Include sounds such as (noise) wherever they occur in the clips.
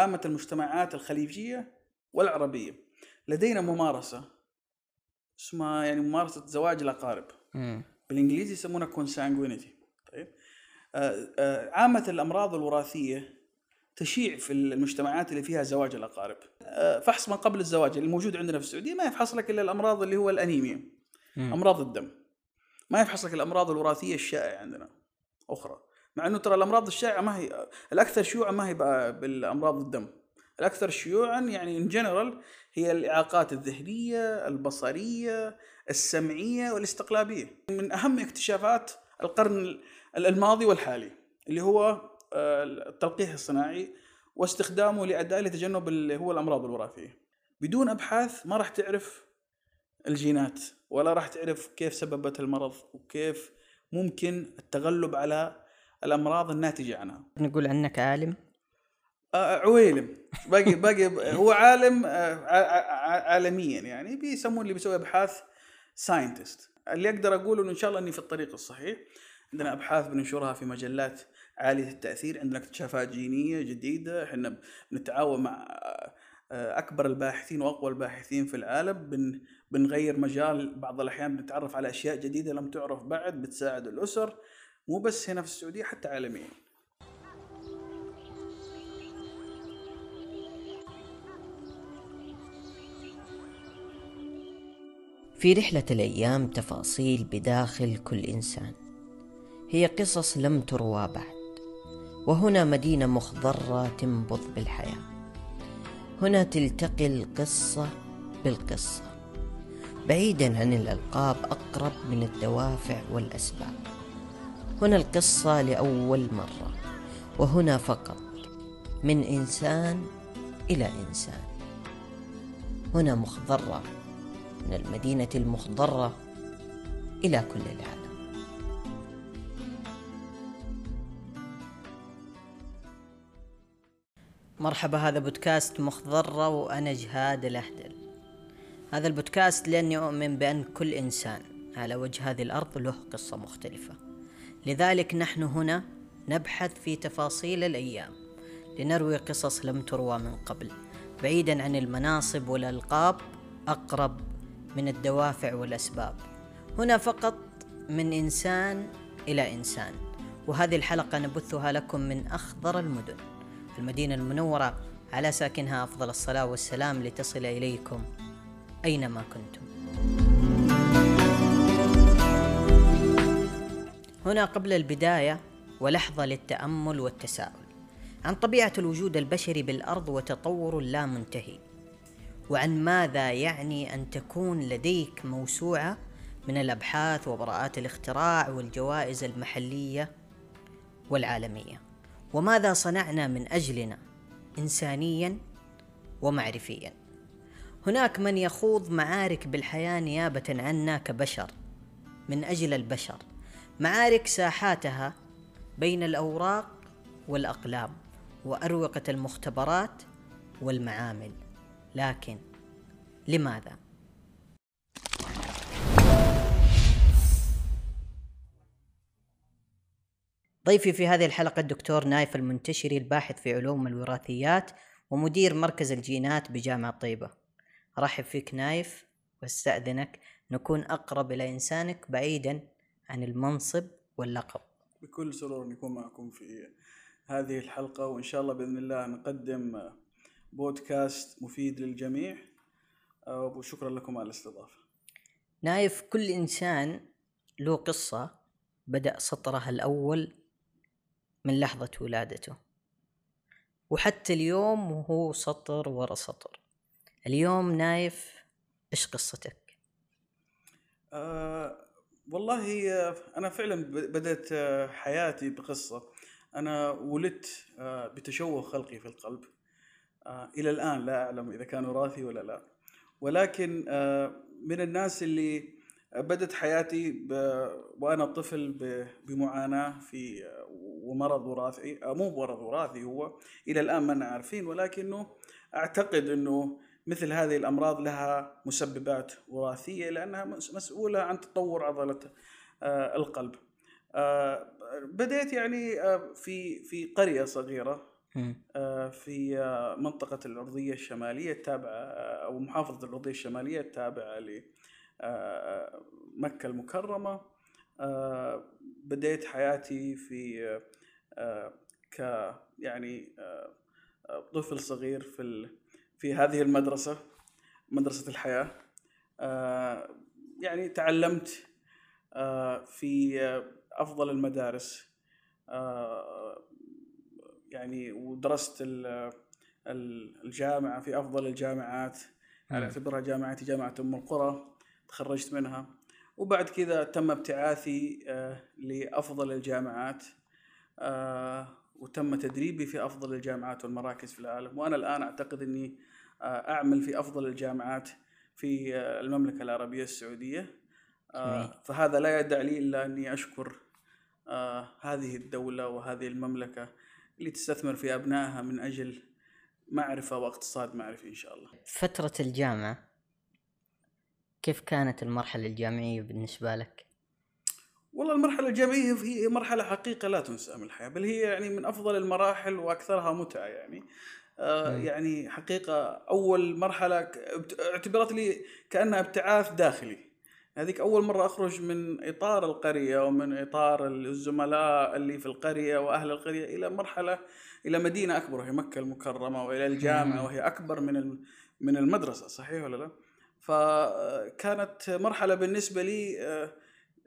عامة المجتمعات الخليجية والعربية. لدينا ممارسة اسمها يعني ممارسة زواج الأقارب. مم. بالإنجليزي يسمونها كونسانجوينيتي طيب. آه، آه، عامة الأمراض الوراثية تشيع في المجتمعات اللي فيها زواج الأقارب. آه، فحص ما قبل الزواج اللي موجود عندنا في السعودية ما يفحص لك إلا الأمراض اللي هو الأنيميا. مم. أمراض الدم. ما يفحص لك الأمراض الوراثية الشائعة عندنا. أخرى. مع إنه ترى الأمراض الشائعة ما هي الأكثر شيوعا ما هي بالأمراض الدم. الأكثر شيوعا يعني ان جنرال هي الإعاقات الذهنية البصرية السمعية والاستقلابية. من أهم اكتشافات القرن الماضي والحالي اللي هو آه، التلقيح الصناعي واستخدامه لأداء لتجنب اللي هو الأمراض الوراثية. بدون أبحاث ما راح تعرف الجينات ولا راح تعرف كيف سببت المرض وكيف ممكن التغلب على الأمراض الناتجة عنها. نقول عنك عالم؟ آه، عويلم. باقي باقي هو عالم آه، عالميا يعني. بيسمون اللي بيسوي أبحاث ساينتست. اللي أقدر أقوله إنه إن شاء الله إني في الطريق الصحيح. عندنا أبحاث بننشرها في مجلات عالية التأثير. عندنا اكتشافات جينية جديدة. إحنا بنتعاون مع آه، أكبر الباحثين وأقوى الباحثين في العالم. بن بنغير مجال. بعض الأحيان بنتعرف على أشياء جديدة لم تعرف بعد بتساعد الأسر. مو بس هنا في السعودية حتى عالميا. في رحلة الأيام تفاصيل بداخل كل إنسان. هي قصص لم تروى بعد. وهنا مدينة مخضرة تنبض بالحياة. هنا تلتقي القصة بالقصة. بعيدا عن الألقاب أقرب من الدوافع والأسباب. هنا القصة لأول مرة وهنا فقط من إنسان إلى إنسان. هنا مخضرة من المدينة المخضرة إلى كل العالم. مرحبا هذا بودكاست مخضرة وأنا جهاد الأهدل. هذا البودكاست لأني أؤمن بأن كل إنسان على وجه هذه الأرض له قصة مختلفة. لذلك نحن هنا نبحث في تفاصيل الأيام لنروي قصص لم تروى من قبل بعيدا عن المناصب والألقاب أقرب من الدوافع والأسباب. هنا فقط من إنسان إلى إنسان وهذه الحلقة نبثها لكم من أخضر المدن المدينة المنورة على ساكنها أفضل الصلاة والسلام لتصل إليكم أينما كنتم. هنا قبل البداية ولحظة للتأمل والتساؤل عن طبيعة الوجود البشري بالأرض وتطور لا منتهي. وعن ماذا يعني أن تكون لديك موسوعة من الأبحاث وبراءات الاختراع والجوائز المحلية والعالمية؟ وماذا صنعنا من أجلنا إنسانيا ومعرفيا؟ هناك من يخوض معارك بالحياة نيابة عنا كبشر من أجل البشر. معارك ساحاتها بين الأوراق والأقلام وأروقة المختبرات والمعامل لكن لماذا؟ ضيفي في هذه الحلقة الدكتور نايف المنتشري الباحث في علوم الوراثيات ومدير مركز الجينات بجامعة طيبة أرحب فيك نايف وأستأذنك نكون أقرب إلى إنسانك بعيدا عن المنصب واللقب. بكل سرور نكون معكم في هذه الحلقة وإن شاء الله بإذن الله نقدم بودكاست مفيد للجميع. آه، وشكرا لكم على الاستضافة. نايف كل إنسان له قصة بدأ سطرها الأول من لحظة ولادته. وحتى اليوم وهو سطر ورا سطر. اليوم نايف إيش قصتك؟ آه والله أنا فعلا ب- بدأت آه، حياتي بقصة. أنا ولدت بتشوه خلقي في القلب. إلى الآن لا أعلم إذا كان وراثي ولا لا. ولكن من الناس اللي بدأت حياتي ب... وأنا طفل ب... بمعاناة في ومرض وراثي. مو مرض وراثي هو إلى الآن ما عارفين ولكنه أعتقد أنه مثل هذه الأمراض لها مسببات وراثية لأنها مس- مسؤولة عن تطور عضلة آه، القلب. آه، بديت يعني آه، في في قرية صغيرة في منطقة الأرضية الشمالية التابعة أو محافظة الأرضية الشمالية التابعة لمكة المكرمة. بديت حياتي في ك يعني طفل صغير في في هذه المدرسة مدرسة الحياة. آه، يعني تعلمت آه، في أفضل المدارس. آه، يعني ودرست ال- ال- الجامعة في أفضل الجامعات. مم. اعتبرها جامعتي جامعة أم القرى. تخرجت منها. وبعد كذا تم ابتعاثي لأفضل الجامعات. وتم تدريبي في أفضل الجامعات والمراكز في العالم. وأنا الآن أعتقد أني آه، أعمل في أفضل الجامعات في آه، المملكة العربية السعودية آه،. فهذا لا يدع لي إلا أني أشكر آه، هذه الدولة وهذه المملكة اللي تستثمر في أبنائها من أجل معرفة واقتصاد معرفي إن شاء الله فترة الجامعة كيف كانت المرحلة الجامعية بالنسبة لك؟ والله المرحلة الجامعية هي مرحلة حقيقة لا تنسى من الحياة بل هي يعني من أفضل المراحل وأكثرها متعة يعني. يعني حقيقة أول مرحلة ك- ابت- اعتبرت لي كأنها ابتعاث داخلي هذيك أول مرة أخرج من إطار القرية ومن إطار الزملاء اللي في القرية وأهل القرية إلى مرحلة إلى مدينة أكبر وهي مكة المكرمة وإلى الجامعة مم. وهي أكبر من من المدرسة صحيح ولا لا؟ فكانت مرحلة بالنسبة لي آه،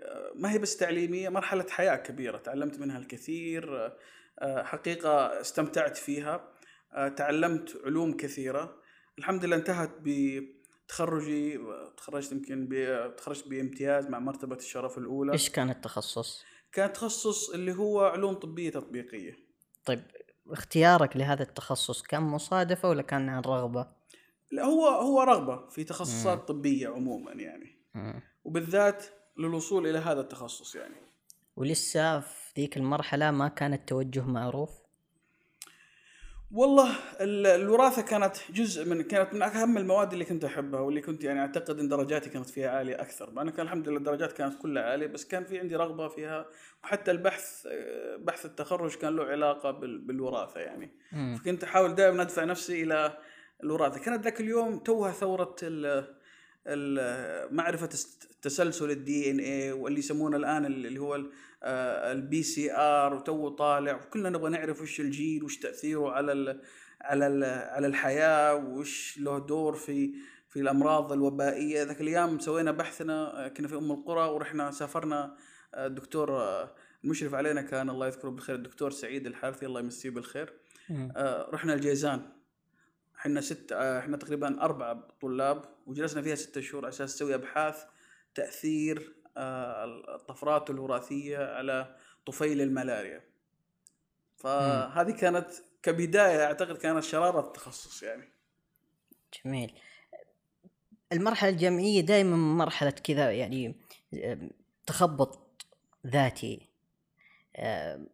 آه، ما هي بس تعليمية مرحلة حياة كبيرة تعلمت منها الكثير آه، آه، حقيقة استمتعت فيها آه، تعلمت علوم كثيرة الحمد لله انتهت بتخرجي تخرجت يمكن تخرجت بامتياز مع مرتبة الشرف الأولى إيش كان التخصص؟ كان تخصص اللي هو علوم طبية تطبيقية طيب اختيارك لهذا التخصص كان مصادفة ولا كان عن رغبة؟ لا هو هو رغبة في مم. تخصصات طبية عموما يعني مم. وبالذات للوصول إلى هذا التخصص يعني ولسه في ذيك المرحلة ما كان التوجه معروف؟ والله ال- الوراثة كانت جزء من كانت من أهم المواد اللي كنت أحبها واللي كنت يعني أعتقد أن درجاتي كانت فيها عالية أكثر. مع أنه كان الحمد لله الدرجات كانت كلها عالية بس كان في عندي رغبة فيها وحتى البحث بحث التخرج كان له علاقة بال- بالوراثة يعني. فكنت أحاول دائما أدفع نفسي إلى الوراثة. كانت ذاك اليوم توها ثورة ال- است- تسلسل ال DNA واللي يسمونه الآن اللي هو ال PCR وتو طالع وكلنا نبغى نعرف وش الجين وش تأثيره على ال على ال على الحياة وش له دور في في الأمراض الوبائية. ذاك الأيام سوينا بحثنا آه، كنا في أم القرى ورحنا سافرنا آه، الدكتور آه، المشرف علينا كان الله يذكره بالخير الدكتور سعيد الحارثي الله يمسيه بالخير. آه، رحنا الجيزان. إحنا ست آه، إحنا تقريبا أربع طلاب وجلسنا فيها ستة شهور على أساس نسوي أبحاث تأثير آه، الطفرات الوراثية على طفيل الملاريا. فهذه كانت كبداية أعتقد كانت شرارة التخصص يعني. جميل. المرحلة الجامعية دائما مرحلة كذا يعني تخبط ذاتي.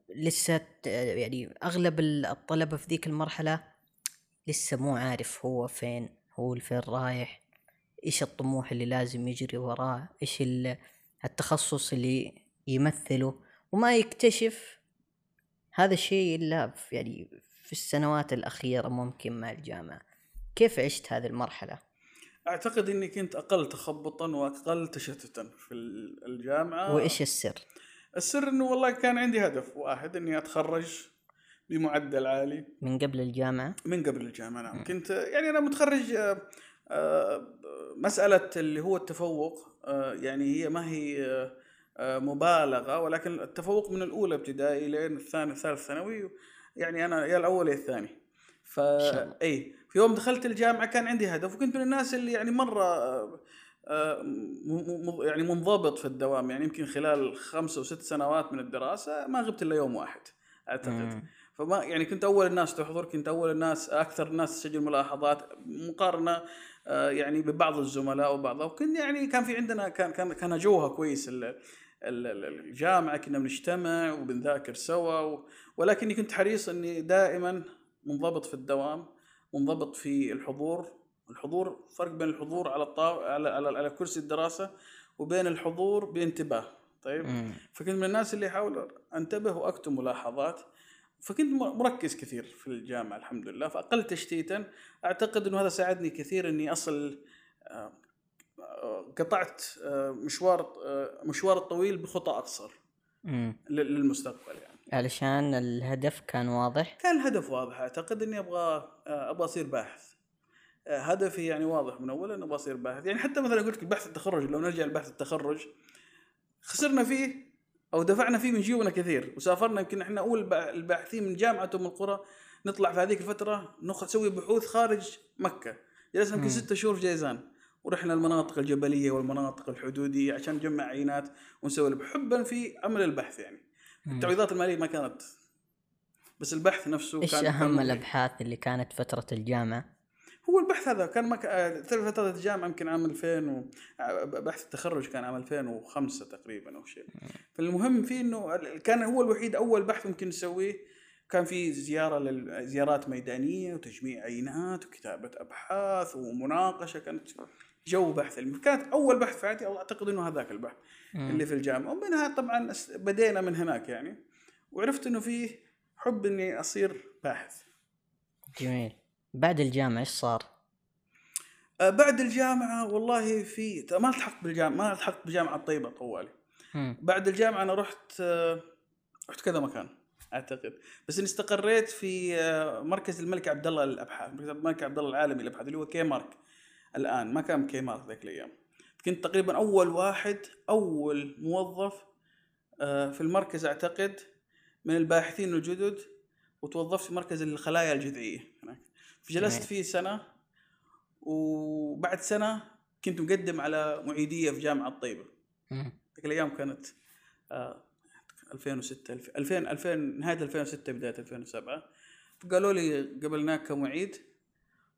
لسه يعني أغلب ال- الطلبة في ذيك المرحلة لسه مو عارف هو فين هو لفين رايح إيش الطموح اللي لازم يجري وراه إيش ال- التخصص اللي يمثله وما يكتشف هذا الشيء في يعني في السنوات الأخيرة ممكن مع الجامعة كيف عشت هذه المرحلة؟ أعتقد إني كنت أقل تخبطا وأقل تشتتا في ال- الجامعة وإيش السر؟ السر إنه والله كان عندي هدف واحد إني أتخرج بمعدل عالي من قبل الجامعة؟ من قبل الجامعة نعم كنت يعني أنا متخرج آه، مسألة اللي هو التفوق آه، يعني هي ما هي آه، آه، مبالغة ولكن التفوق من الأولى ابتدائي لين الثاني الثالث ثانوي يعني أنا يا الأول يا الثاني ف. اي في يوم دخلت الجامعة كان عندي هدف وكنت من الناس اللي يعني مرة آه، آه، يعني منضبط في الدوام يعني يمكن خلال خمس أو ست سنوات من الدراسة ما غبت إلا يوم واحد أعتقد. فما يعني كنت أول الناس تحضر كنت أول الناس أكثر الناس تسجل ملاحظات مقارنة آه، يعني ببعض الزملاء وبعضها وكن يعني كان في عندنا كان كان كان جوها كويس. ال- ال- ال- الجامعة كنا بنجتمع وبنذاكر سوا ولكني كنت حريص إني دائما منضبط في الدوام منضبط في الحضور. الحضور فرق بين الحضور على الطاو على على, على كرسي الدراسة وبين الحضور بانتباه. طيب؟ مم. فكنت من الناس اللي يحاول أنتبه واكتب ملاحظات فكنت مركز كثير في الجامعة الحمد لله فأقل تشتيتا أعتقد إنه هذا ساعدني كثير إني أصل آه، آه، قطعت آه، مشوار مشوار الطويل بخطى أقصر مم. للمستقبل يعني. علشان الهدف كان واضح؟ كان الهدف واضح أعتقد إني أبغى أبغى أصير باحث. هدفي يعني واضح من اول اني أبغى أصير باحث. يعني حتى مثلا قلت لك بحث التخرج لو نرجع لبحث التخرج خسرنا فيه أو دفعنا فيه من جيوبنا كثير وسافرنا يمكن إحنا أول با- الباحثين من جامعة أم القرى نطلع في هذيك الفترة نسوي بحوث خارج مكة جلسنا يمكن. ستة شهور في جيزان ورحنا المناطق الجبلية والمناطق الحدودية عشان نجمع عينات ونسوي حبا في عمل البحث يعني. التعويضات المالية ما كانت بس البحث نفسه إيش أهم. الأبحاث اللي كانت فترة الجامعة؟ هو البحث هذا كان مك... آه، ثلاث فترات الجامعة يمكن عام 2000 و... آه، بحث التخرج كان عام 2005 تقريبا أو شيء. فالمهم فيه إنه كان هو الوحيد أول بحث ممكن نسويه كان في زيارة لل... زيارات ميدانية وتجميع عينات وكتابة أبحاث ومناقشة كانت جو بحث. علمي كانت أول بحث في حياتي أعتقد إنه هذاك البحث مم. اللي في الجامعة. ومنها طبعا بدينا من هناك يعني. وعرفت إنه فيه حب إني أصير باحث. جميل. بعد الجامعة إيش صار؟ آه، بعد الجامعة والله في ما التحقت بالجامعة ما التحقت بجامعة طيبة طوالي. بعد الجامعة أنا رحت آه، رحت كذا مكان أعتقد. بس إني استقريت في آه، مركز الملك عبد الله للأبحاث مركز الملك عبد الله العالمي للأبحاث اللي هو كي مارك الآن. ما كان كي مارك ذاك الأيام. كنت تقريبا أول واحد أول موظف في المركز أعتقد من الباحثين الجدد وتوظفت في مركز الخلايا الجذعية. هناك فجلست جميل. فيه سنة وبعد سنة كنت مقدم على معيدية في جامعة طيبة مم. ذيك الأيام كانت آه، 2006 الف- 2000 2000 نهاية 2006 بداية 2007 فقالوا لي قبلناك كمعيد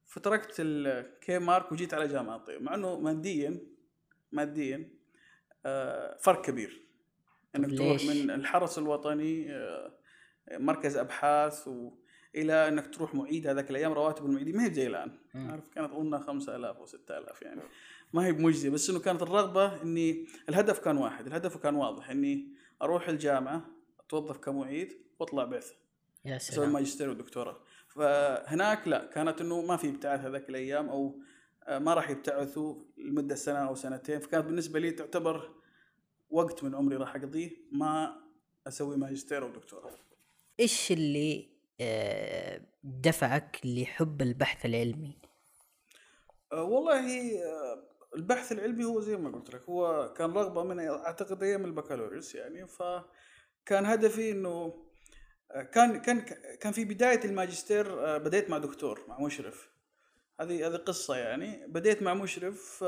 فتركت الكي مارك وجيت على جامعة طيبة مع إنه ماديا ماديا آه، فرق كبير إنك تروح ليش؟ من الحرس الوطني آه، مركز أبحاث و إلى أنك تروح معيد هذاك الأيام رواتب المعيدين ما هي زي الآن. عارف كانت اظنها 5000 أو 6000 يعني. ما هي بمجزية بس إنه كانت الرغبة إني الهدف كان واحد الهدف كان واضح إني أروح الجامعة أتوظف كمعيد وأطلع بعثة. يا أسوي سلام. ماجستير ودكتوراه. فهناك لا كانت إنه ما في إبتعاث هذاك الأيام أو آه، ما راح يبتعثوا لمدة سنة أو سنتين. فكانت بالنسبة لي تعتبر وقت من عمري راح أقضيه ما أسوي ماجستير ودكتوراه إيش اللي دفعك لحب البحث العلمي؟ أه والله أه البحث العلمي هو زي ما قلت لك هو كان رغبة من أعتقد أيام البكالوريوس يعني فكان هدفي إنه أه كان كان كان في بداية الماجستير بديت مع دكتور مع مشرف. هذه هذه قصة يعني. بديت مع مشرف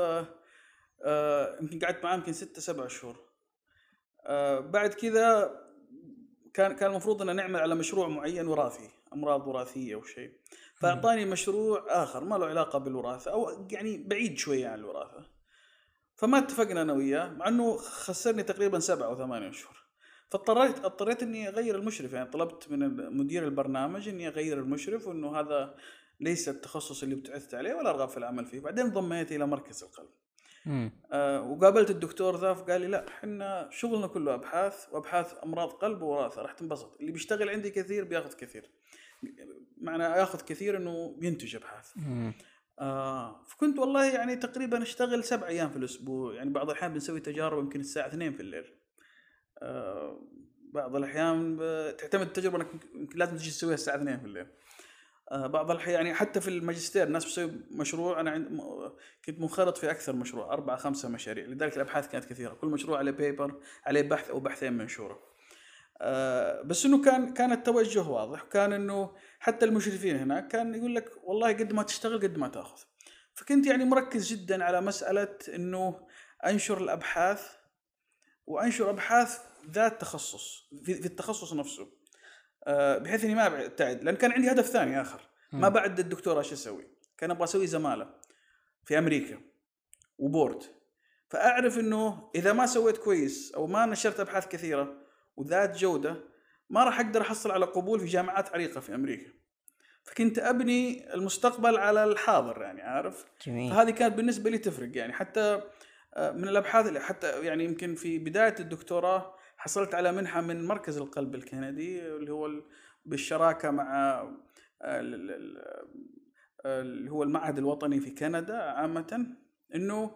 يمكن قعدت معاه يمكن ستة سبع شهور. بعد كذا كان كان المفروض ان نعمل على مشروع معين وراثي أمراض وراثية أو شيء. فأعطاني مشروع آخر ما له علاقة بالوراثة أو يعني بعيد شوية عن الوراثة. فما اتفقنا أنا وياه مع إنه خسرني تقريبا سبعة أو ثمانية شهور فاضطريت اضطريت إني أغير المشرف يعني طلبت من مدير البرنامج إني أغير المشرف وإنه هذا ليس التخصص اللي ابتعثت عليه ولا ارغب في العمل فيه. بعدين ضميت إلى مركز القلب. آه، وقابلت الدكتور ذا فقال لي لا إحنا شغلنا كله أبحاث وأبحاث أمراض قلب ووراثة راح تنبسط. اللي بيشتغل عندي كثير بياخذ كثير. معنى ياخذ كثير إنه بينتج أبحاث. آه فكنت والله يعني تقريبا أشتغل سبع أيام في الأسبوع. يعني بعض الأحيان بنسوي تجارب يمكن الساعة 2 في الليل. آه بعض الأحيان تعتمد التجربة انك لازم تجي تسويها الساعة 2 في الليل. بعض الأحيان يعني حتى في الماجستير الناس بتسوي مشروع أنا كنت منخرط في أكثر مشروع أربع خمسة مشاريع لذلك الأبحاث كانت كثيرة. كل مشروع عليه بيبر عليه بحث أو بحثين منشورة. آه بس إنه كان كان التوجه واضح كان إنه حتى المشرفين هناك كان يقول لك والله قد ما تشتغل قد ما تأخذ. فكنت يعني مركز جدا على مسألة إنه أنشر الأبحاث وأنشر أبحاث ذات تخصص في, التخصص نفسه. آه، بحيث إني ما أبتعد لأن كان عندي هدف ثاني آخر. ما. بعد الدكتوراه شو أسوي؟ كان أبغى أسوي زمالة في أمريكا وبورد. فأعرف إنه إذا ما سويت كويس أو ما نشرت أبحاث كثيرة وذات جودة ما راح أقدر أحصل على قبول في جامعات عريقة في أمريكا. فكنت أبني المستقبل على الحاضر يعني عارف؟ جميل. فهذه كانت بالنسبة لي تفرق يعني. حتى آه، من الأبحاث اللي حتى يعني يمكن في بداية الدكتوراه حصلت على منحة من مركز القلب الكندي اللي هو بالشراكة مع ال- اللي هو المعهد الوطني في كندا عامة إنه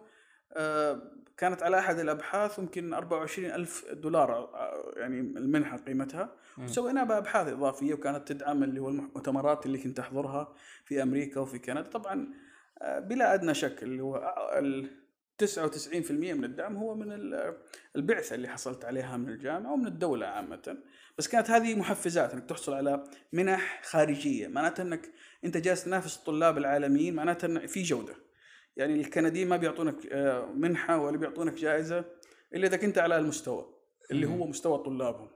آه، كانت على أحد الأبحاث يمكن 24 ألف دولار آه، يعني المنحة قيمتها. وسوينا بها ابحاث إضافية وكانت تدعم اللي هو المؤتمرات اللي كنت أحضرها في أمريكا وفي كندا طبعا آه، بلا أدنى شك اللي هو 99% من الدعم هو من ال- البعثة اللي حصلت عليها من الجامعة ومن الدولة عامة. بس كانت هذه محفزات إنك تحصل على منح خارجية. معناتها إنك أنت جالس تنافس الطلاب العالميين معناتها إن في جودة. يعني الكنديين ما بيعطونك آه، منحة ولا بيعطونك جائزة إلا إذا كنت على المستوى اللي هو مستوى طلابهم.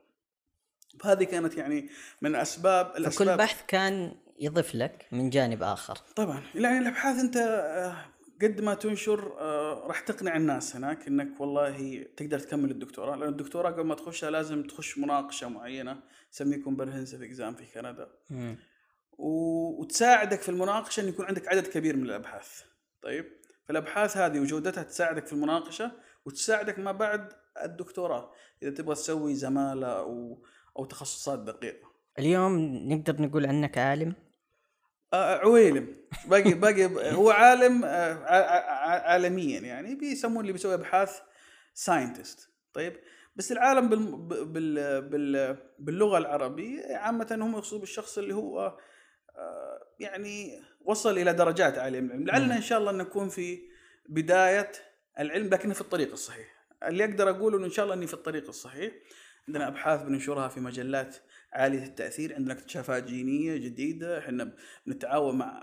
فهذه كانت يعني من أسباب فكل الأسباب. بحث كان يضيف لك من جانب آخر. طبعا. يعني الأبحاث أنت آه، قد ما تنشر آه، راح تقنع الناس هناك إنك والله تقدر تكمل الدكتوراه. لأن الدكتوراه قبل ما تخشها لازم تخش مناقشة معينة تسميه comprehensive exam في كندا. مم. وتساعدك في المناقشة إن يكون عندك عدد كبير من الأبحاث. طيب؟ فالأبحاث هذه وجودتها تساعدك في المناقشة وتساعدك ما بعد الدكتوراه. إذا تبغى تسوي زمالة أو أو تخصصات دقيقة. اليوم نقدر نقول عنك عالم؟ عويلم. باقي باقي (laughs) هو عالم آه، عالميا يعني بيسمون اللي بيسوي أبحاث ساينتست طيب بس العالم بال بال بال باللغة العربية عامة هم يقصدوا بالشخص اللي هو آه، يعني وصل إلى درجات عالية من العلم. لعلنا إن شاء الله نكون في بداية العلم لكن في الطريق الصحيح. اللي أقدر أقوله إنه إن شاء الله إني في الطريق الصحيح عندنا أبحاث بننشرها في مجلات عالية التأثير عندنا اكتشافات جينية جديدة. إحنا بنتعاون مع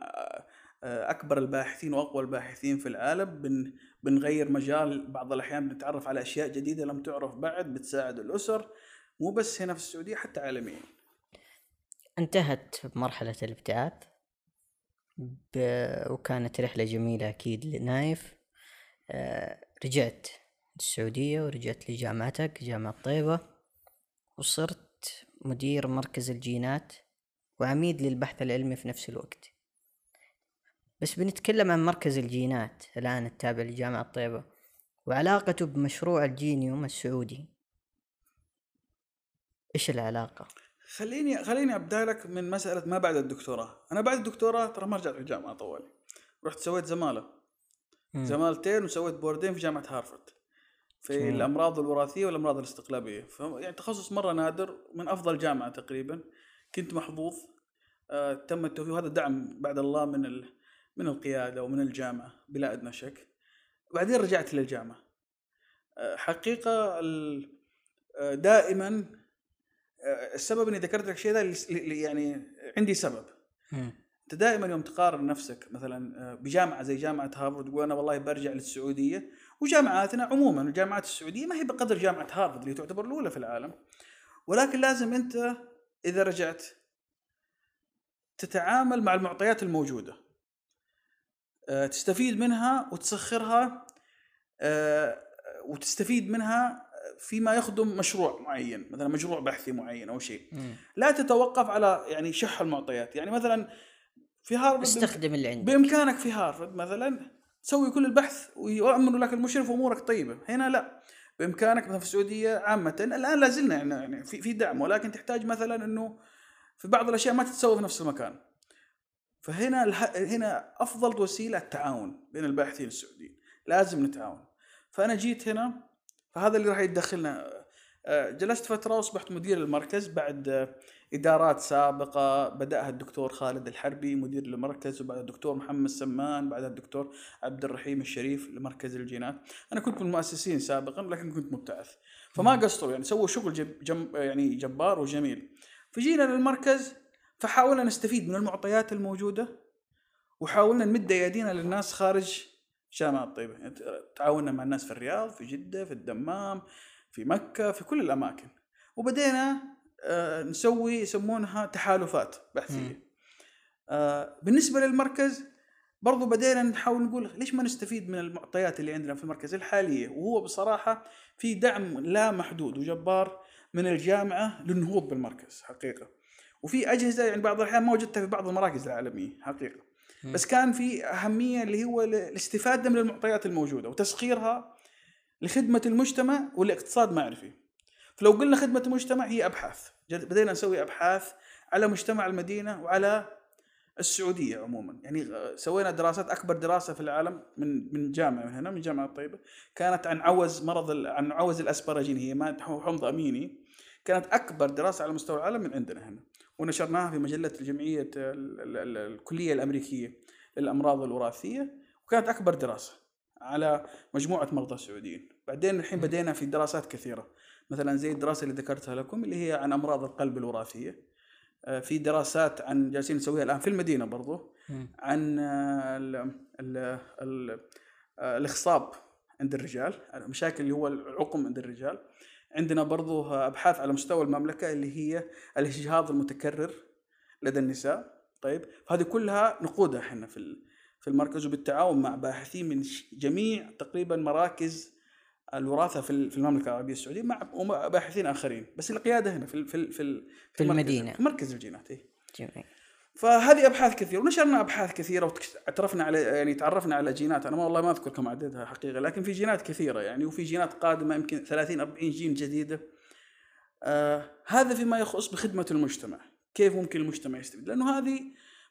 آه، أكبر الباحثين وأقوى الباحثين في العالم. بن بنغير مجال بعض الأحيان بنتعرف على أشياء جديدة لم تعرف بعد بتساعد الأسر. مو بس هنا في السعودية حتى عالميا. انتهت مرحلة الابتعاث. ب... وكانت رحلة جميلة أكيد لنايف. آه، رجعت السعودية ورجعت لجامعتك جامعة طيبة وصرت مدير مركز الجينات وعميد للبحث العلمي في نفس الوقت بس بنتكلم عن مركز الجينات الآن التابع لجامعة طيبة وعلاقته بمشروع الجينيوم السعودي إيش العلاقة؟ خليني خليني أبدأ لك من مسألة ما بعد الدكتوراه، أنا بعد الدكتوراه ترى ما رجعت الجامعة طوالي. رحت سويت زمالة مم. زمالتين وسويت بوردين في جامعة هارفرد. في جميل. الأمراض الوراثية والأمراض الاستقلابية، يعني تخصص مرة نادر من أفضل جامعة تقريبا. كنت محظوظ آه تم التوفيق وهذا دعم بعد الله من ال... من القيادة ومن الجامعة بلا أدنى شك. بعدين رجعت للجامعة. آه حقيقة ال... آه دائما آه، السبب إني ذكرت لك الشيء ذا يعني عندي سبب. أنت دائما يوم تقارن نفسك مثلا آه، بجامعة زي جامعة هارفرد تقول أنا والله برجع للسعودية وجامعاتنا عموما الجامعات السعودية ما هي بقدر جامعة هارفرد اللي تعتبر الأولى في العالم. ولكن لازم أنت إذا رجعت تتعامل مع المعطيات الموجودة. آه، تستفيد منها وتسخرها آه، وتستفيد منها فيما يخدم مشروع معين مثلا مشروع بحثي معين أو شيء. لا تتوقف على يعني شح المعطيات. يعني مثلا في هارفرد استخدم اللي عندك بإمكانك في هارفرد مثلا تسوي كل البحث ويؤمن لك المشرف وأمورك طيبة. هنا لا بإمكانك مثلا في السعودية عامة. الآن لا زلنا يعني- يعني في في دعم ولكن تحتاج مثلا إنه في بعض الأشياء ما تتسوى في نفس المكان. فهنا هنا أفضل وسيلة التعاون بين الباحثين السعوديين. لازم نتعاون. فأنا جيت هنا فهذا اللي راح يدخلنا جلست فترة وأصبحت مدير المركز بعد آه، إدارات سابقة بدأها الدكتور خالد الحربي مدير المركز وبعد الدكتور محمد سمان بعد الدكتور عبد الرحيم الشريف لمركز الجينات. أنا كنت من المؤسسين سابقا لكن كنت مبتعث. فما قصروا يعني سووا شغل جب جم يعني جبار وجميل. فجينا للمركز فحاولنا نستفيد من المعطيات الموجودة وحاولنا نمد ايدينا للناس خارج جامعة طيبة يعني تعاوننا مع الناس في الرياض في جدة في الدمام في مكة في كل الأماكن. وبدينا آه، نسوي يسمونها تحالفات بحثية. آه، بالنسبة للمركز برضو بدينا نحاول نقول ليش ما نستفيد من المعطيات اللي عندنا في المركز الحالية؟ وهو بصراحة في دعم لا محدود وجبار من الجامعة للنهوض بالمركز حقيقة. وفي أجهزة يعني بعض الأحيان ما وجدتها في بعض المراكز العالمية حقيقة. مم. بس كان في أهمية اللي هو ال- الاستفادة من المعطيات الموجودة وتسخيرها لخدمة المجتمع والاقتصاد معرفي فلو قلنا خدمة المجتمع هي أبحاث. جد- بدينا نسوي أبحاث على مجتمع المدينة وعلى السعودية عموما. يعني سوينا دراسات أكبر دراسة في العالم من من جامعة من هنا من جامعة الطيبة كانت عن عوز مرض عن عوز الأسبرجين. هي ماده حمض أميني. كانت أكبر دراسة على مستوى العالم من عندنا هنا. ونشرناها في مجلة الجمعية ال- ال- ال- الكلية الأمريكية للأمراض الوراثية. وكانت أكبر دراسة على مجموعة مرضى سعوديين بعدين الحين بدينا في دراسات كثيرة. مثلا زي الدراسة اللي ذكرتها لكم اللي هي عن أمراض القلب الوراثية. آه، في دراسات عن جالسين نسويها الآن في المدينة برضو. عن آه، ال ال ال آه، الاخصاب عند الرجال المشاكل اللي هو العقم عند الرجال. عندنا برضو أبحاث على مستوى المملكة اللي هي الإجهاض المتكرر لدى النساء. طيب هذه كلها نقودها إحنا في في المركز وبالتعاون مع باحثين من جميع تقريبا مراكز الوراثة في ال- في المملكة العربية السعودية مع باحثين آخرين. بس القيادة هنا في في في, في المدينة. في مركز الجينات إيه. جميل. فهذه أبحاث كثيرة ونشرنا أبحاث كثيرة واعترفنا على يعني تعرفنا على جينات. أنا والله ما اذكر كم عددها حقيقة لكن في جينات كثيرة يعني وفي جينات قادمة يمكن 30 40 جين جديدة. آه هذا فيما يخص بخدمة المجتمع كيف ممكن المجتمع يستفيد؟ لأنه هذه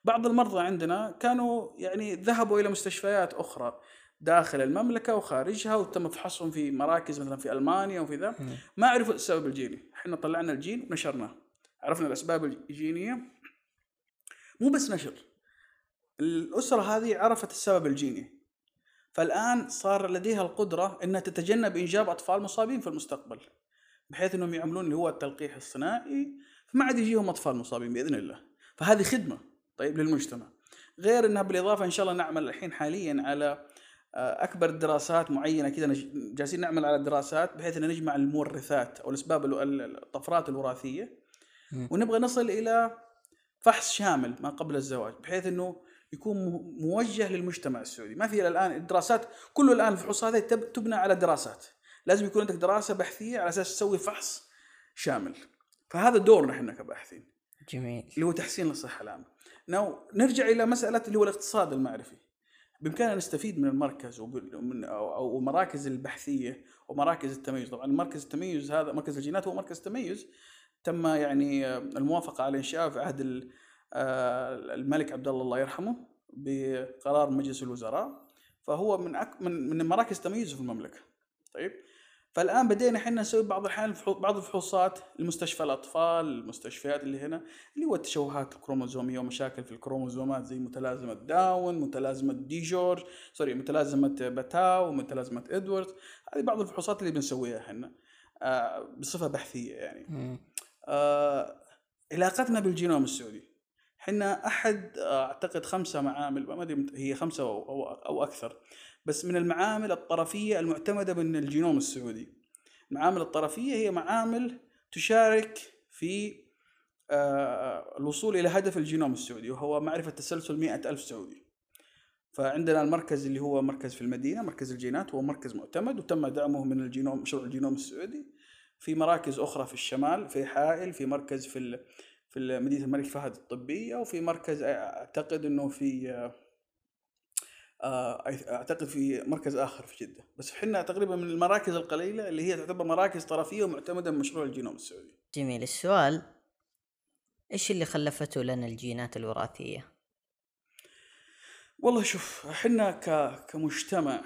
بعض المرضى عندنا كانوا يعني ذهبوا إلى مستشفيات أخرى. داخل المملكة وخارجها وتم فحصهم في مراكز مثلا في ألمانيا وفي ذا. ما عرفوا السبب الجيني. إحنا طلعنا الجين ونشرناه. عرفنا الأسباب الجينية. مو بس نشر الأسرة هذه عرفت السبب الجيني. فالآن صار لديها القدرة إنها تتجنب إنجاب أطفال مصابين في المستقبل بحيث إنهم يعملون اللي هو التلقيح الصناعي فما عاد يجيهم أطفال مصابين بإذن الله. فهذه خدمة طيب للمجتمع. غير إنها بالإضافة إن شاء الله نعمل الحين حاليا على أكبر دراسات معينة كذا جالسين نعمل على دراسات بحيث إن نجمع المورثات أو الأسباب الطفرات الوراثية. ونبغى نصل إلى فحص شامل ما قبل الزواج بحيث إنه يكون مو- موجه للمجتمع السعودي. ما في الآن الدراسات كله الآن الفحوصات هذه تب- تبنى على دراسات. لازم يكون عندك دراسة بحثية على أساس تسوي فحص شامل. فهذا دورنا إحنا كباحثين. جميل. اللي هو تحسين الصحة العامة. نرجع إلى مسألة اللي هو الاقتصاد المعرفي. بإمكاننا نستفيد من المركز ومن أو مراكز البحثية ومراكز التميز. طبعا مركز التميز هذا مركز الجينات هو مركز تميز. تم يعني آه، الموافقة على انشاءه في عهد آه، الملك عبد الله الله يرحمه بقرار مجلس الوزراء. فهو من من من مراكز تميزه في المملكة. طيب؟ فالآن بدينا إحنا نسوي بعض الاحيان بعض الفحوصات لمستشفى الأطفال المستشفيات اللي هنا اللي هو التشوهات الكروموزوميه ومشاكل في الكروموزومات زي متلازمة داون متلازمة دي جورج sorry متلازمة باتاو ومتلازمه إدوارد. هذه بعض الفحوصات اللي بنسويها إحنا آه بصفة بحثية يعني. آه علاقتنا بالجينوم السعودي إحنا أحد آه، أعتقد خمسة معامل ما أدري هي خمسة أو أو, أو أكثر. بس من المعامل الطرفية المعتمدة من الجينوم السعودي. المعامل الطرفية هي معامل تشارك في آه، الوصول إلى هدف الجينوم السعودي وهو معرفة تسلسل مئة ألف سعودي. فعندنا المركز اللي هو مركز في المدينة مركز الجينات هو مركز معتمد وتم دعمه من الجينوم مشروع الجينوم السعودي. في مراكز أخرى في الشمال في حائل في مركز في في مدينة الملك فهد الطبية وفي مركز أعتقد إنه في آه، أعتقد في مركز آخر في جدة بس إحنا تقريبا من المراكز القليلة اللي هي تعتبر مراكز طرفية ومعتمدة من مشروع الجينوم السعودي جميل السؤال إيش اللي خلفته لنا الجينات الوراثية؟ والله شوف إحنا ك كمجتمع.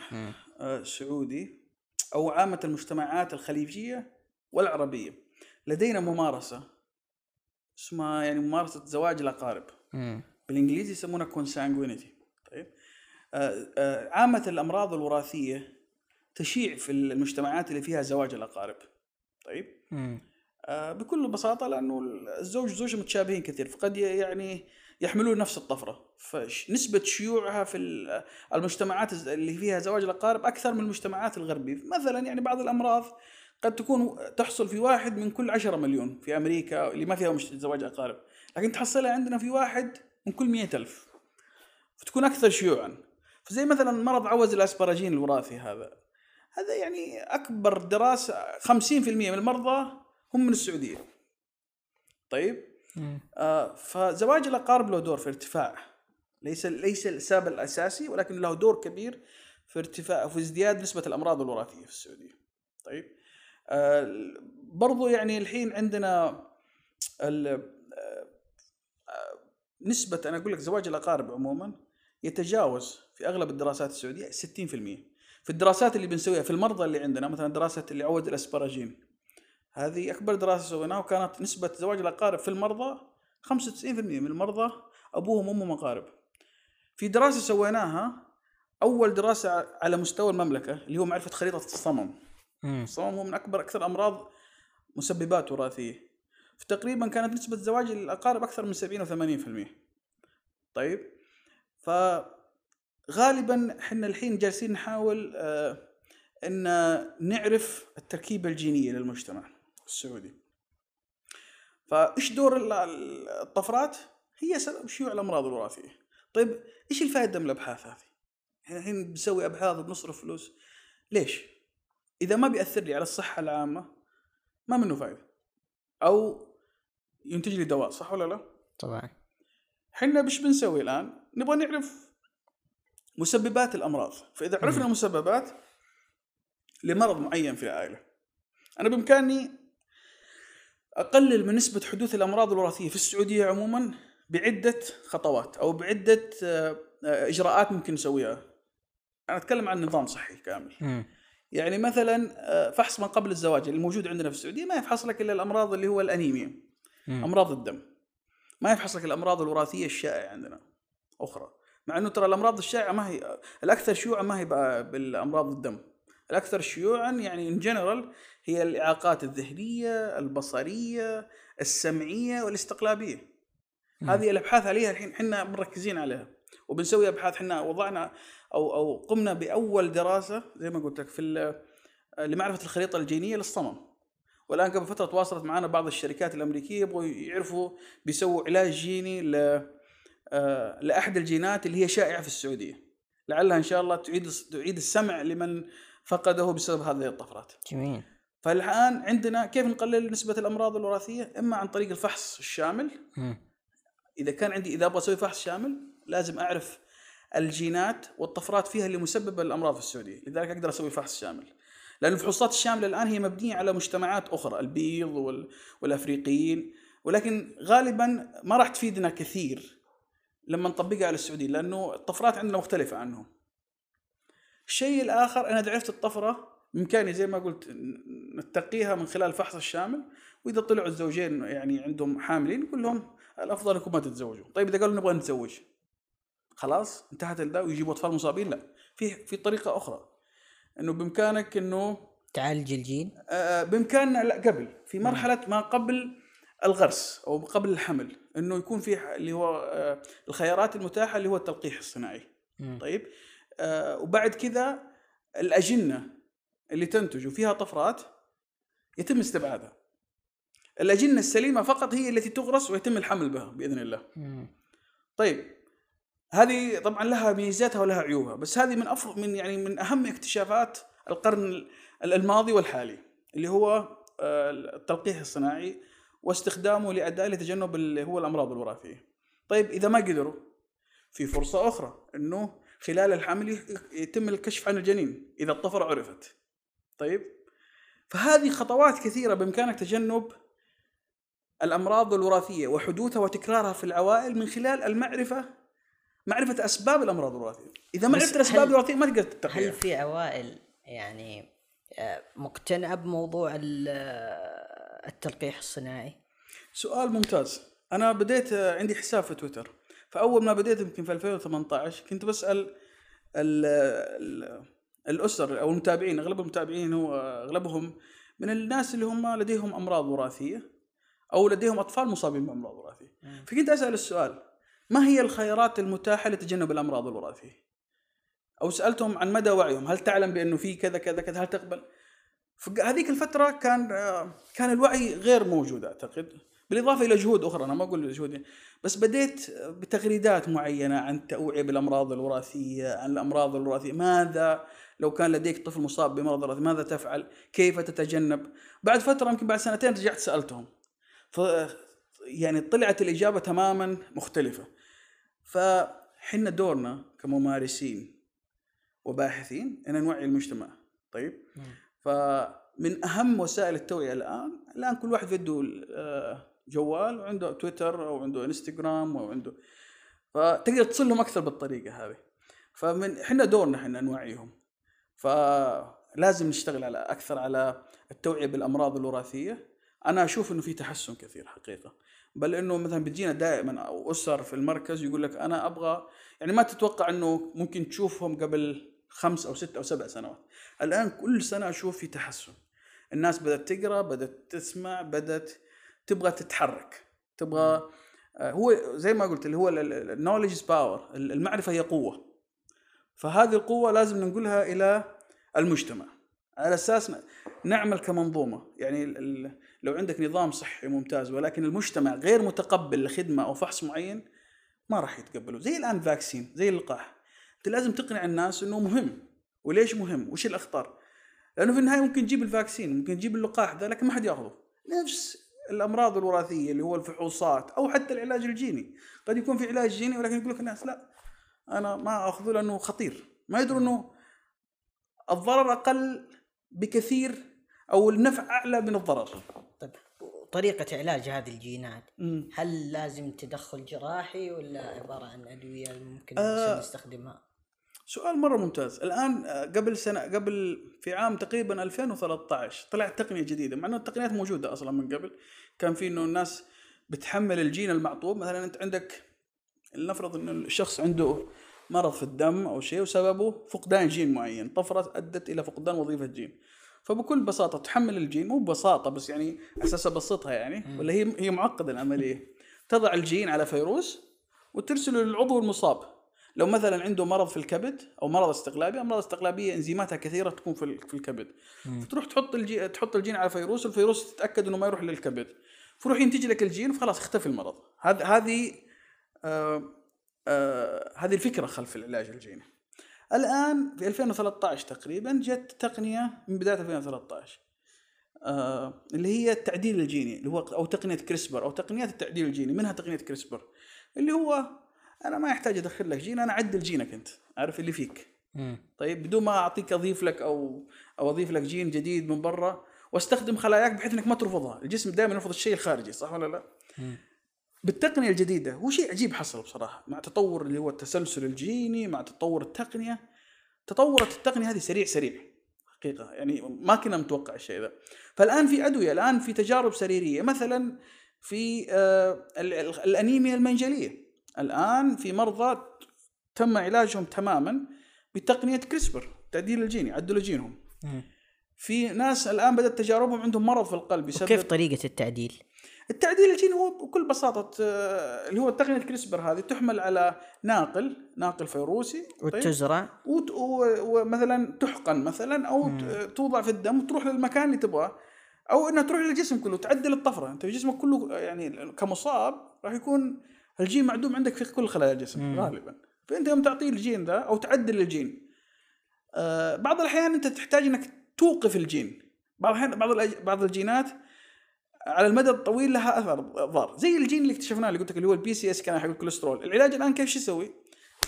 آه، سعودي أو عامة المجتمعات الخليجية والعربية لدينا ممارسة اسمها يعني ممارسة زواج الأقارب. بالإنجليزي يسمونها كونسانجوينيتي آه، آه، عامة الأمراض الوراثية تشيع في المجتمعات اللي فيها زواج الأقارب. طيب؟ مم. آه، بكل بساطة لأنه الزوج والزوجه متشابهين كثير فقد يعني يحملون نفس الطفرة. فنسبه شيوعها في ال- المجتمعات اللي فيها زواج الأقارب أكثر من المجتمعات الغربية. مثلا يعني بعض الأمراض قد تكون تحصل في واحد من كل عشرة مليون في أمريكا اللي ما فيها مش- زواج أقارب. لكن تحصلها عندنا في واحد من كل مئة ألف. فتكون أكثر شيوعا. فزي مثلا مرض عوز الاسبراجين الوراثي هذا. هذا يعني أكبر دراسة 50% من المرضى هم من السعودية. طيب؟ مم. آه فزواج الأقارب له دور في ارتفاع ليس ليس السبب الأساسي ولكن له دور كبير في ارتفاع في ازدياد نسبة الأمراض الوراثية في السعودية. طيب؟ آه، برضو يعني الحين عندنا آه، آه، نسبة أنا أقول لك زواج الأقارب عموما يتجاوز في أغلب الدراسات السعودية 60% في الدراسات اللي بنسويها في المرضى اللي عندنا مثلا دراسة اللي عود الأسبراجين هذه أكبر دراسة سويناها وكانت نسبة زواج الأقارب في المرضى 95% من المرضى أبوهم وأمهم أقارب. في دراسة سويناها أول دراسة على مستوى المملكة اللي هو معرفة خريطة الصمم. مم. الصمم هو من أكبر أكثر أمراض مسببات وراثية. فتقريبا كانت نسبة زواج الأقارب أكثر من 70 و 80% طيب فغالبا إحنا الحين جالسين نحاول آه إن نعرف التركيبة الجينية للمجتمع السعودي. فإيش دور ال- ال- الطفرات؟ هي سبب شيوع الأمراض الوراثية. طيب إيش الفائدة من الأبحاث هذه؟ إحنا الحين بنسوي أبحاث وبنصرف فلوس. ليش؟ إذا ما بيأثر لي على الصحة العامة ما منه فائده أو ينتج لي دواء صح ولا لا؟ طبعا. إحنا إيش بنسوي الآن؟ نبغى نعرف مسببات الأمراض. فإذا عرفنا مسببات لمرض معين في العائلة أنا بإمكاني أقلل من نسبة حدوث الأمراض الوراثية في السعودية عموما بعدة خطوات أو بعدة آه، إجراءات ممكن نسويها. أنا أتكلم عن نظام صحي كامل. مم. يعني مثلا آه، فحص ما قبل الزواج الموجود عندنا في السعودية ما يفحص لك إلا الأمراض اللي هو الأنيميا. أمراض الدم. ما يفحص لك الأمراض الوراثية الشائعة عندنا أخرى. مع إنه ترى الأمراض الشائعة ما هي الأكثر شيوعا ما هي بالأمراض الدم. الأكثر شيوعا يعني ان جنرال هي الإعاقات الذهنية البصرية السمعية والاستقلابية. مم. هذه الأبحاث عليها الحين إحنا مركزين عليها. وبنسوي أبحاث إحنا وضعنا أو أو قمنا بأول دراسة زي ما قلت لك في لمعرفة الخريطة الجينية للصمم. والآن قبل فترة تواصلت معنا بعض الشركات الأمريكية يبغوا يعرفوا بيسووا علاج جيني ل لأحد الجينات اللي هي شائعة في السعودية. لعلها إن شاء الله تعيد تعيد السمع لمن فقده بسبب هذه الطفرات. جميل. فالآن عندنا كيف نقلل نسبة الأمراض الوراثية؟ إما عن طريق الفحص الشامل. إذا كان عندي إذا أبغى أسوي فحص شامل لازم أعرف الجينات والطفرات فيها اللي مسببة للأمراض في السعودية. لذلك أقدر أسوي فحص شامل. لأن الفحوصات الشاملة الآن هي مبنية على مجتمعات أخرى البيض وال... والأفريقيين. ولكن غالبا ما راح تفيدنا كثير لما نطبقها على السعوديين لأنه الطفرات عندنا مختلفة عنهم. الشيء الآخر أنا عرفت الطفرة بامكاني زي ما قلت نتقيها من خلال الفحص الشامل وإذا طلعوا الزوجين يعني عندهم حاملين نقول لهم الأفضل إنكم ما تتزوجوا. طيب إذا قالوا نبغى نتزوج خلاص انتهت الدا ويجيبوا أطفال مصابين؟ لا. في في طريقة أخرى. إنه بإمكانك إنه تعالج الجين؟ آه، بإمكاننا لا قبل. في مرحلة ما قبل الغرس أو قبل الحمل. إنه يكون في اللي هو آه، الخيارات المتاحة اللي هو التلقيح الصناعي مم. طيب آه، وبعد كذا الأجنة اللي تنتج وفيها طفرات يتم استبعادها الأجنة السليمة فقط هي التي تغرس ويتم الحمل بها بإذن الله مم. طيب هذه طبعا لها ميزاتها ولها عيوبها بس هذه من أفضل من يعني من أهم اكتشافات القرن ال- الماضي والحالي اللي هو آه، التلقيح الصناعي واستخدامه لأداء لتجنب اللي هو الأمراض الوراثيه. طيب إذا ما قدروا في فرصة أخرى إنه خلال الحمل يتم الكشف عن الجنين إذا الطفرة عرفت. طيب فهذه خطوات كثيرة بإمكانك تجنب الأمراض الوراثية وحدوثها وتكرارها في العوائل من خلال المعرفة معرفة أسباب الأمراض الوراثية إذا ما عرفت الأسباب هل- الوراثية ما تقدر هل تتقيها في عوائل يعني آه، مقتنعة بموضوع ال- التلقيح الصناعي؟ سؤال ممتاز. أنا بديت آه، عندي حساب في تويتر. فأول ما بديت يمكن في 2018 كنت بسأل ال ال الأسر أو المتابعين أغلب المتابعين هو أغلبهم من الناس اللي هم لديهم أمراض وراثية أو لديهم أطفال مصابين بأمراض وراثية. فكنت أسأل السؤال ما هي الخيارات المتاحة لتجنب الأمراض الوراثية؟ أو سألتهم عن مدى وعيهم هل تعلم بأنه في كذا كذا كذا هل تقبل؟ في هذيك الفترة كان كان الوعي غير موجود أعتقد. بالإضافة إلى جهود أخرى أنا ما أقول جهود بس بديت بتغريدات معينة عن التوعيه بالامراض الوراثية عن الأمراض الوراثية. ماذا لو كان لديك طفل مصاب بمرض وراثي ماذا تفعل؟ كيف تتجنب؟ بعد فترة يمكن بعد سنتين رجعت سألتهم. ف يعني طلعت الإجابة تماما مختلفة. فحنا دورنا كممارسين وباحثين ان نوعي المجتمع. طيب؟ مم. ف من أهم وسائل التوعية الآن الآن كل واحد يده آه، جوال وعنده تويتر أو عنده إنستغرام أو عنده فتقدر تصل لهم أكثر بالطريقة هذه. فمن إحنا دورنا إحنا نوعيهم. فلازم نشتغل على أكثر على التوعية بالأمراض الوراثية. أنا أشوف إنه في تحسن كثير حقيقة. بل إنه مثلا بتجينا دائما أو أسر في المركز يقول لك أنا أبغى يعني ما تتوقع إنه ممكن تشوفهم قبل خمس أو ست أو سبع سنوات. الآن كل سنة أشوف في تحسن. الناس بدأت تقرأ بدأت تسمع بدأت تبغى تتحرك. تبغى آه، هو زي ما قلت اللي هو ال knowledge power المعرفة هي قوة. فهذه القوة لازم ننقلها إلى المجتمع. على أساس نعمل كمنظومة. يعني لو عندك نظام صحي ممتاز ولكن المجتمع غير متقبل لخدمة أو فحص معين ما راح يتقبلوا زي الآن vaccine زي اللقاح. أنت لازم تقنع الناس إنه مهم. وليش مهم؟ وش الأخطار؟ لأنه في النهاية ممكن تجيب ال vaccine ممكن تجيب اللقاح ذا لكن ما حد ياخذه. نفس الأمراض الوراثية اللي هو الفحوصات أو حتى العلاج الجيني. قد يكون في علاج جيني ولكن يقول لك الناس لا أنا ما أخذه لأنه خطير. ما يدروا إنه الضرر أقل بكثير أو النفع أعلى من الضرر. طيب طريقة علاج هذه الجينات هل لازم تدخل جراحي ولا عبارة عن أدوية ممكن آه نستخدمها؟ سؤال مرة ممتاز. الآن آه، قبل سنة قبل في عام تقريبا 2013 طلعت تقنية جديدة مع أنه التقنيات موجودة أصلا من قبل. كان في أنه الناس بتحمل الجين المعطوب. مثلا أنت عندك لنفرض أنه الشخص عنده مرض في الدم أو شيء وسببه فقدان جين معين طفرة أدت إلى فقدان وظيفة جين. فبكل بساطة تحمل الجين مو ببساطة بس يعني أساس أبسطها يعني ولا هي هي معقدة العملية. تضع الجين على فيروس وترسله للعضو المصاب. لو مثلا عنده مرض في الكبد أو مرض استقلابي أمراض استقلابية إنزيماتها كثيرة تكون في في الكبد. فتروح تحط الجين تحط الجين على فيروس والفيروس تتأكد إنه ما يروح للكبد. فروح ينتج لك الجين وخلاص اختفي المرض. هذه هذه آه آه هذه الفكرة خلف العلاج الجيني. الآن في 2013 تقريبا جت تقنية من بداية 2013 آه اللي هي التعديل الجيني اللي هو أو تقنية CRISPR أو تقنيات التعديل الجيني. منها تقنية CRISPR؟ اللي هو أنا ما يحتاج أدخل لك جين أنا اعدل جينك أنت عارف اللي فيك. م. طيب بدون ما أعطيك أضيف لك أو أو أضيف لك جين جديد من برا واستخدم خلاياك بحيث إنك ما ترفضها. الجسم دائما يرفض الشيء الخارجي صح ولا لا؟ م. بالتقنية الجديدة هو شيء عجيب حصل بصراحة مع تطور اللي هو التسلسل الجيني مع تطور التقنية. تطورت التقنية هذه سريع سريع حقيقة. يعني ما كنا متوقع الشيء ذا. فالآن في أدوية الآن في تجارب سريرية. مثلا في آه الأنيميا المنجلية. الآن في مرضى تم علاجهم تماما بتقنية كريسبر تعديل الجيني عدلوا جينهم. في ناس الآن بدأت تجاربهم عندهم مرض في القلب بسبب كيف طريقة التعديل؟ التعديل الجيني هو بكل بساطة آه، اللي هو تقنية كريسبر هذه تحمل على ناقل ناقل فيروسي طيب؟ وتزرع ومثلا تحقن مثلا أو مم. توضع في الدم وتروح للمكان اللي تبغاه أو إنها تروح للجسم كله تعدل الطفرة. أنت جسمك كله يعني كمصاب راح يكون الجين معدوم عندك في كل خلايا الجسم مم. غالبا. فأنت يوم تعطيه الجين ذا أو تعدل الجين آه بعض الأحيان أنت تحتاج إنك توقف الجين. بعض الاحيان بعض بعض الجينات على المدى الطويل لها أثر ضار زي الجين اللي اكتشفناه اللي قلت لك اللي هو ال PCSK9 حق الكوليسترول. العلاج الآن كيف شو يسوي؟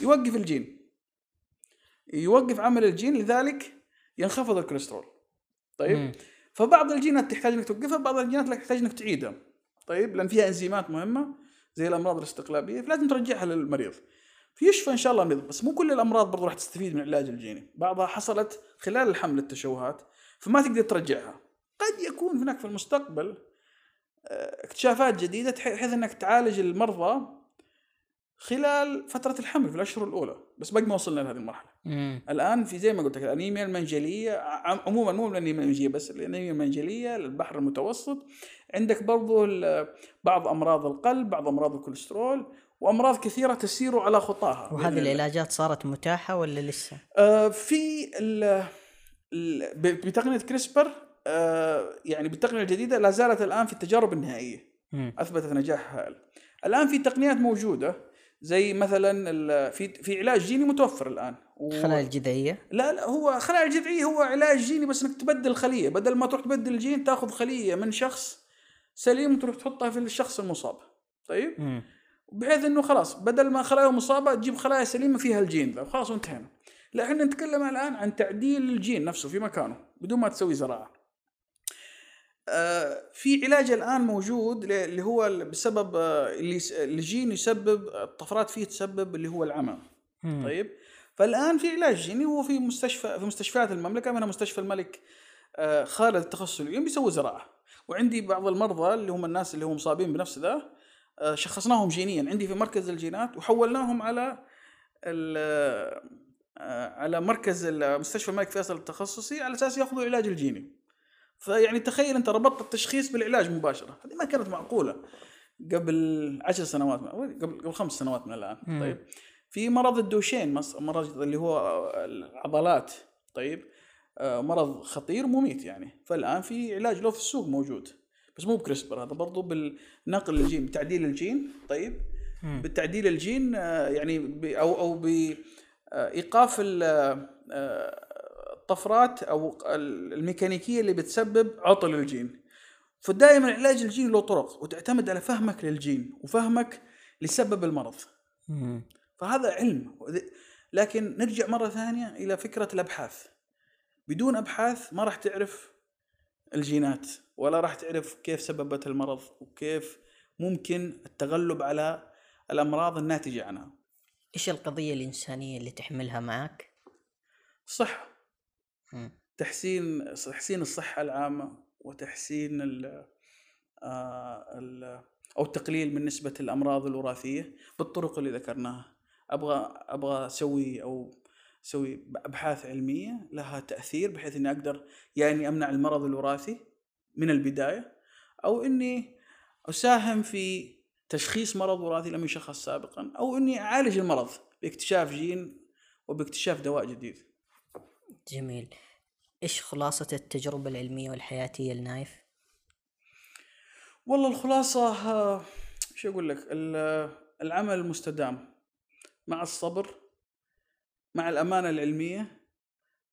يوقف الجين. يوقف عمل الجين لذلك ينخفض الكوليسترول. طيب؟ مم. فبعض الجينات تحتاج إنك توقفها بعض الجينات لا تحتاج إنك تعيدها. طيب؟ لأن فيها إنزيمات مهمة. زي الأمراض الاستقلابية فلازم ترجعها للمريض. فيشفى إن شاء الله المريض بس مو كل الأمراض برضو راح تستفيد من العلاج الجيني. بعضها حصلت خلال الحمل التشوهات فما تقدر ترجعها. قد يكون هناك في المستقبل اكتشافات جديدة بحيث إنك تعالج المرضى خلال فترة الحمل في الأشهر الأولى. بس باقي ما وصلنا لهذه المرحلة. مم. الآن في زي ما قلت لك الأنيميا المنجلية عموما مو الأنيميا المنجلية بس الأنيميا المنجلية للبحر المتوسط. عندك برضو بعض أمراض القلب بعض أمراض الكوليسترول وأمراض كثيرة تسير على خطاها. وهذه العلاجات صارت متاحة ولا لسه؟ آه في بتقنية CRISPR آه، يعني بالتقنية الجديدة لا زالت الآن في التجارب النهائية. أثبتت نجاح هائل الآن في تقنيات موجودة زي مثلا في في علاج جيني متوفر الآن. و... الخلايا الجذعية؟ لا لا هو خلايا الجذعية هو علاج جيني بس إنك تبدل خليه بدل ما تروح تبدل الجين تاخذ خلية من شخص سليم وتروح تحطها في الشخص المصاب. طيب؟ م. بحيث إنه خلاص بدل ما خلايا مصابة تجيب خلايا سليمة فيها الجين ذا خلاص وانتهينا. لا إحنا نتكلم الآن عن تعديل الجين نفسه في مكانه بدون ما تسوي زراعة. في علاج الآن موجود اللي هو بسبب آه، اللي الجين يسبب الطفرات فيه تسبب اللي هو العمى. طيب؟ فالآن في علاج جيني هو في مستشفى في مستشفيات المملكة منها مستشفى الملك آه، خالد التخصص العيون بيسوي زراعة. وعندي بعض المرضى اللي هم الناس اللي هم مصابين بنفس ذا آه، شخصناهم جينيا. عندي في مركز الجينات وحولناهم على ال- آه، على مركز مستشفى الملك فيصل التخصصي على أساس يأخذوا العلاج الجيني. فيعني تخيل انت ربطت التشخيص بالعلاج مباشرة. هذه ما كانت معقولة. قبل عشر سنوات قبل قبل خمس سنوات من الآن. مم. طيب. في مرض الدوشين مرض اللي هو العضلات. طيب. آه، مرض خطير مميت يعني. فالآن في علاج له في السوق موجود. بس مو ب CRISPR هذا برضو بالنقل الجين بتعديل الجين. طيب. مم. بالتعديل الجين آه، يعني أو أو بايقاف ال- آه، الطفرات أو ال- الميكانيكية اللي بتسبب عطل الجين فدائما علاج الجين له طرق وتعتمد على فهمك للجين وفهمك لسبب المرض. فهذا علم لكن نرجع مرة ثانية إلى فكرة الأبحاث بدون أبحاث ما راح تعرف الجينات ولا راح تعرف كيف سببت المرض وكيف ممكن التغلب على الأمراض الناتجة عنها إيش القضية الإنسانية اللي تحملها معك؟ صح. تحسين تحسين الصحة العامة وتحسين ال ال أو التقليل من نسبة الأمراض الوراثية بالطرق اللي ذكرناها. أبغى أبغى أسوي أو أسوي أبحاث علمية لها تأثير بحيث إني أقدر يا اني أمنع المرض الوراثي من البداية أو إني أساهم في تشخيص مرض وراثي لم يشخص سابقا أو إني أعالج المرض باكتشاف جين وباكتشاف دواء جديد. جميل. إيش خلاصة التجربة العلمية والحياتية لنايف؟ والله الخلاصة آه، شو أقول لك؟ ال- العمل المستدام مع الصبر مع الأمانة العلمية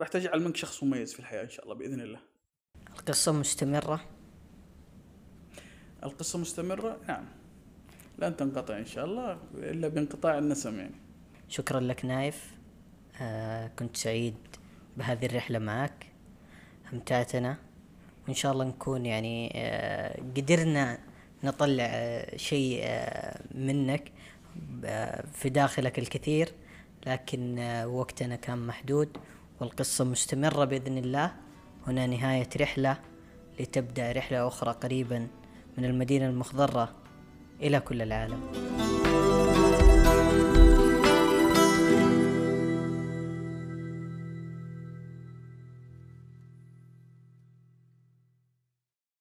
راح تجعل منك شخص مميز في الحياة إن شاء الله بإذن الله. القصة مستمرة؟ القصة مستمرة؟ نعم. لن تنقطع إن شاء الله إلا بانقطاع النسم يعني. شكرا لك نايف. آه كنت سعيد بهذه الرحلة معك أمتعتنا وإن شاء الله نكون يعني آه قدرنا نطلع آه شيء آه منك في داخلك الكثير. لكن وقتنا كان محدود والقصة مستمرة بإذن الله. هنا نهاية رحلة لتبدأ رحلة أخرى قريبا من المدينة المخضرة إلى كل العالم.